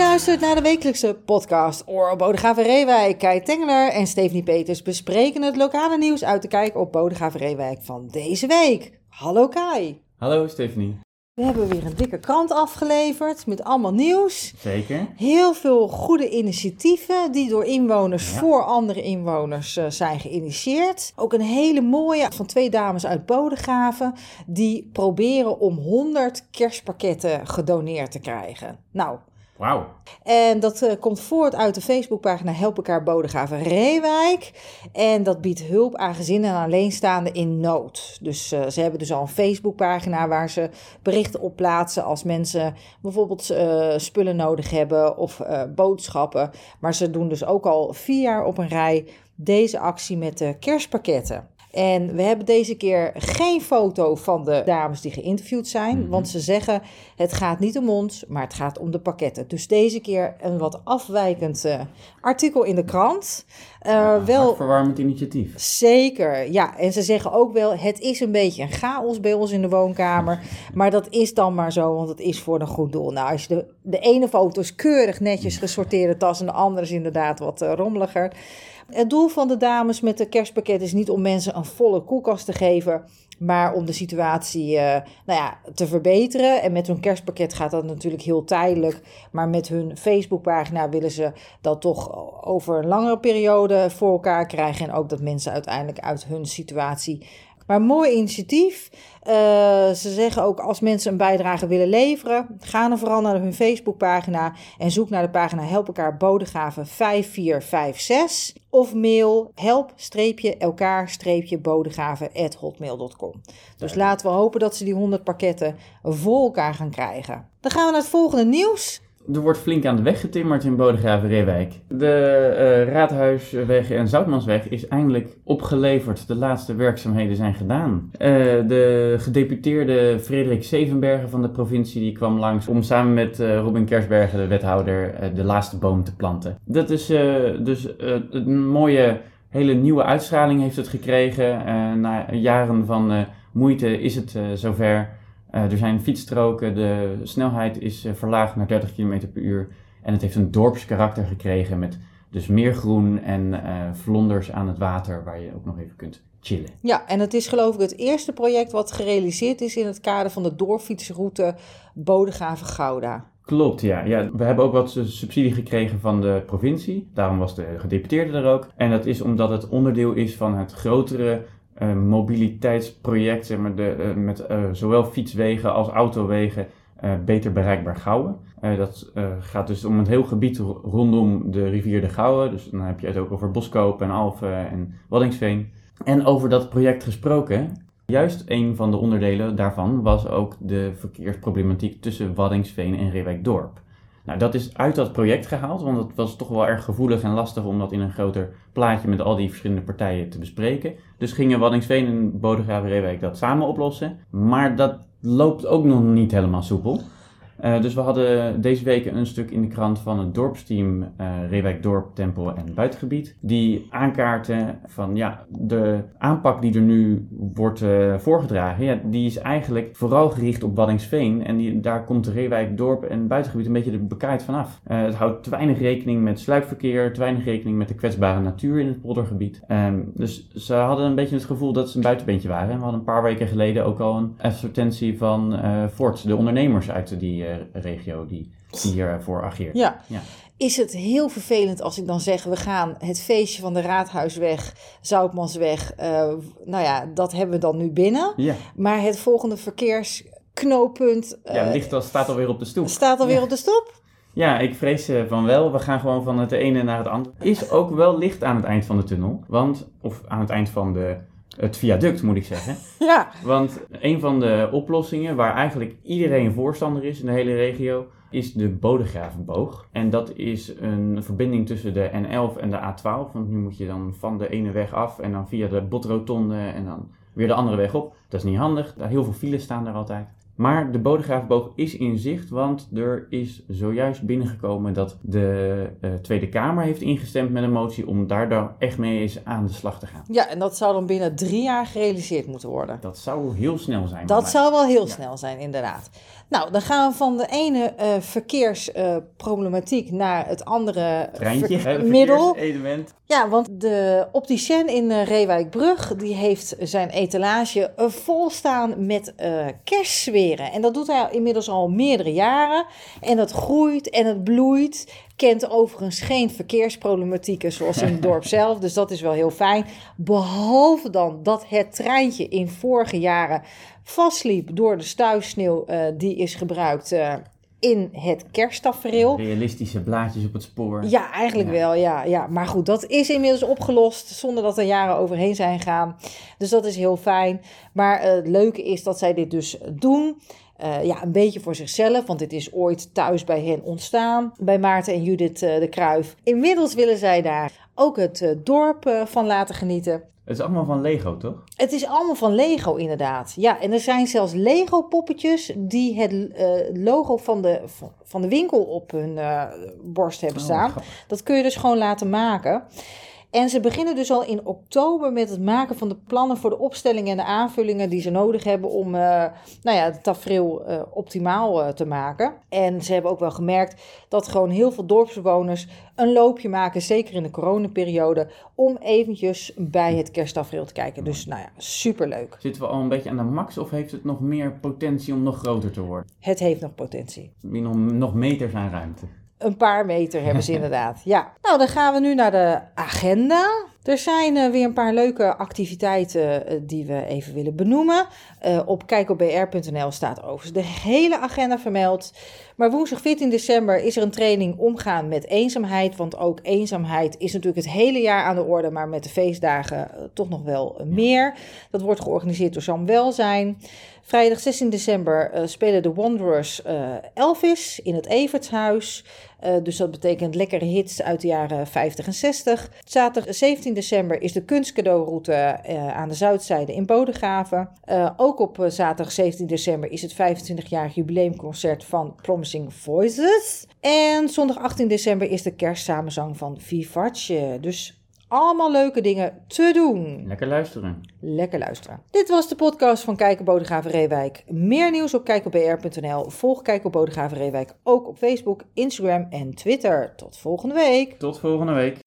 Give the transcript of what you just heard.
luistert naar de wekelijkse podcast Oor Bodegraven Reewijk. Kai Tengeler en Stephanie Peters bespreken het lokale nieuws uit te kijken op Bodegraven Reewijk van deze week. Hallo Kai. Hallo Stephanie. We hebben weer een dikke krant afgeleverd met allemaal nieuws. Zeker. Heel veel goede initiatieven die door inwoners Ja. voor andere inwoners eh, zijn geïnitieerd. Ook een hele mooie van twee dames uit Bodegraven die proberen om 100 kerstpakketten gedoneerd te krijgen. Nou, Wauw. en dat eh, komt voort uit de Facebookpagina Help elkaar Bodegraven Reewijk. En dat biedt hulp aan gezinnen en alleenstaanden in nood. Dus eh, ze hebben dus al een Facebookpagina waar ze berichten op plaatsen als mensen bijvoorbeeld eh, spullen nodig hebben of boodschappen. Maar ze doen dus ook al vier jaar op een rij deze actie met de kerstpakketten. En we hebben deze keer geen foto van de dames die geïnterviewd zijn, Mhm. want ze zeggen het gaat niet om ons, maar het gaat om de pakketten. Dus deze keer een wat afwijkend eh, artikel in de krant. Eh, wel Verwarmend initiatief. Zeker, ja. En ze zeggen ook wel, het is een beetje een chaos bij ons in de woonkamer. Maar dat is dan maar zo, want het is voor een goed doel. Nou, als je de, de ene foto is keurig netjes gesorteerde tas en de andere is inderdaad wat eh, rommeliger. Het doel van de dames met de kerstpakket is niet om mensen een volle koelkast te geven, maar om de situatie eh, nou ja, te verbeteren. En met hun kerstpakket gaat dat natuurlijk heel tijdelijk. Maar met hun Facebookpagina willen ze dat toch over een langere periode voor elkaar krijgen. En ook dat mensen uiteindelijk uit hun situatie. Maar mooi initiatief. Eh, ze zeggen ook als mensen een bijdrage willen leveren, ga dan vooral naar hun Facebookpagina en zoek naar de pagina Help elkaar Bodegraven 5456 of mail help-elkaar-bodegraven@hotmail.com. Dus laten we hopen dat ze die 100 pakketten voor elkaar gaan krijgen. Dan gaan we naar het volgende nieuws. Er wordt flink aan de weg getimmerd in Bodegraven-Reewijk. De eh, Raadhuisweg en Zoutmansweg is eindelijk opgeleverd. De laatste werkzaamheden zijn gedaan. Eh, de gedeputeerde Frederik Zevenbergen van de provincie die kwam langs om samen met eh, Robin Kersbergen, de wethouder, de laatste boom te planten. Dat is dus een mooie, hele nieuwe uitstraling heeft het gekregen. Na jaren van moeite is het zover. Eh, er zijn fietsstroken, de snelheid is eh, verlaagd naar 30 km per uur. En het heeft een dorpskarakter gekregen met dus meer groen en eh vlonders aan het water waar je ook nog even kunt chillen. Ja, en het is geloof ik het eerste project wat gerealiseerd is in het kader van de doorfietsroute Bodegraven-Gouda. Klopt, ja. ja. We hebben ook wat su- subsidie gekregen van de provincie. Daarom was de gedeputeerde er ook. En dat is omdat het onderdeel is van het grotere mobiliteitsproject, zeg maar, de, eh, met eh, zowel fietswegen als autowegen eh, beter bereikbaar Gouwen. Eh, dat eh, gaat dus om een heel gebied ro- rondom de rivier de Gouwen. Dus dan heb je het ook over Boskoop en Alphen en Waddingsveen. En over dat project gesproken, juist een van de onderdelen daarvan was ook de verkeersproblematiek tussen Waddingsveen en Reewijk-Dorp. Nou, dat is uit dat project gehaald, want het was toch wel erg gevoelig en lastig om dat in een groter plaatje met al die verschillende partijen te bespreken. Dus gingen Waddingsveen en Bodegraven-Reewijk dat samen oplossen. Maar dat loopt ook nog niet helemaal soepel. Eh, dus we hadden deze week een stuk in de krant van het dorpsteam eh Reewijk Dorp, Tempel en Buitengebied. Die aankaarten van ja, de aanpak die er nu wordt eh, voorgedragen, ja, die is eigenlijk vooral gericht op Waddingsveen. En die, daar komt Reewijk Dorp en Buitengebied een beetje de bekaaid vanaf. Het houdt te weinig rekening met sluipverkeer, te weinig rekening met de kwetsbare natuur in het poldergebied. Ehm, dus ze hadden een beetje het gevoel dat ze een buitenbeentje waren. En we hadden een paar weken geleden ook al een advertentie van Ford, de ondernemers uit die regio die, die hiervoor ageert. Ja. Ja. Is het heel vervelend als ik dan zeg, we gaan het feestje van de Raadhuisweg, Zoutmansweg, eh, nou ja, dat hebben we dan nu binnen. Ja, Maar het volgende verkeersknooppunt ja eh, het ligt al, staat alweer op de stoep. staat alweer Ja. op de stop. Ja, ik vrees eh, van wel. We gaan gewoon van het ene naar het andere. Is ook wel licht aan het eind van de tunnel. Want, of aan het eind van de, het viaduct moet ik zeggen. Ja, Want een van de oplossingen waar eigenlijk iedereen voorstander is in de hele regio, is de Bodegravenboog. En dat is een verbinding tussen de N11 en de A12. Want nu moet je dan van de ene weg af en dan via de Botrotonde en dan weer de andere weg op. Dat is niet handig. Daar heel veel files staan er altijd. Maar de Bodegraafboog is in zicht, want er is zojuist binnengekomen dat de uh, Tweede Kamer heeft ingestemd met een motie om daar dan echt mee eens aan de slag te gaan. Ja, en dat zou dan binnen drie jaar gerealiseerd moeten worden. Dat zou heel snel zijn. Dat zou wel heel snel zijn, inderdaad. Nou, dan gaan we van de ene uh, verkeersproblematiek uh, naar het andere Treintje, ver middel. Element. Ja, want de opticien in uh, Reewijkbrug die heeft zijn etalage vol staan met En dat doet hij inmiddels al meerdere jaren. En dat groeit en het bloeit. Kent overigens geen verkeersproblematieken zoals in het dorp zelf. Dus dat is wel heel fijn. Behalve dan dat het treintje in vorige jaren vastliep door de stuifsneeuw uh, die is gebruikt uh, in het kersttafereel. Realistische blaadjes op het spoor. Ja, eigenlijk ja. wel, ja, ja. Maar goed, dat is inmiddels opgelost zonder dat er jaren overheen zijn gegaan. Dus dat is heel fijn. Maar uh, het leuke is dat zij dit dus doen. Uh, ja, een beetje voor zichzelf, want dit is ooit thuis bij hen ontstaan, bij Maarten en Judith uh, de Kruif. Inmiddels willen zij daar ook het uh, dorp van laten genieten. Het is allemaal van Lego, toch? Het is allemaal van Lego, inderdaad. Ja, en er zijn zelfs Lego-poppetjes die het logo van de, van de winkel op hun borst hebben staan. Oh, dat kun je dus gewoon laten maken. En ze beginnen dus al in oktober met het maken van de plannen voor de opstellingen en de aanvullingen die ze nodig hebben om uh, nou ja, het tafereel uh, optimaal uh, te maken. En ze hebben ook wel gemerkt dat gewoon heel veel dorpsbewoners een loopje maken, zeker in de coronaperiode, om eventjes bij het kersttafereel te kijken. Dus nou ja, superleuk. Zitten we al een beetje aan de max of heeft het nog meer potentie om nog groter te worden? Het heeft nog potentie. Nog, nog meters aan ruimte. Een paar meter hebben ze inderdaad. Ja. Nou, dan gaan we nu naar de agenda. Er zijn uh, weer een paar leuke activiteiten uh, die we even willen benoemen. Uh, op kijkopbr.nl staat overigens de hele agenda vermeld. Maar woensdag 14 december is er een training omgaan met eenzaamheid. Want ook eenzaamheid is natuurlijk het hele jaar aan de orde, maar met de feestdagen toch nog wel meer. Dat wordt georganiseerd door Sam Welzijn. Vrijdag 16 december uh, spelen de Wanderers uh, Elvis in het Evertshuis. Uh, dus dat betekent lekkere hits uit de jaren 50 en 60. Zaterdag 17 december is de kunstcadeauroute aan de zuidzijde in Bodegraven. ook op zaterdag 17 december is het 25-jarig jubileumconcert van Voices. En zondag 18 december is de kerstsamenzang van Vivace. Dus allemaal leuke dingen te doen. Lekker luisteren. Lekker luisteren. Dit was de podcast van Kijk op Bodegraven Reewijk. Meer nieuws op kijkopbr.nl. Volg Kijk op Bodegraven Reewijk ook op Facebook, Instagram en Twitter. Tot volgende week. Tot volgende week.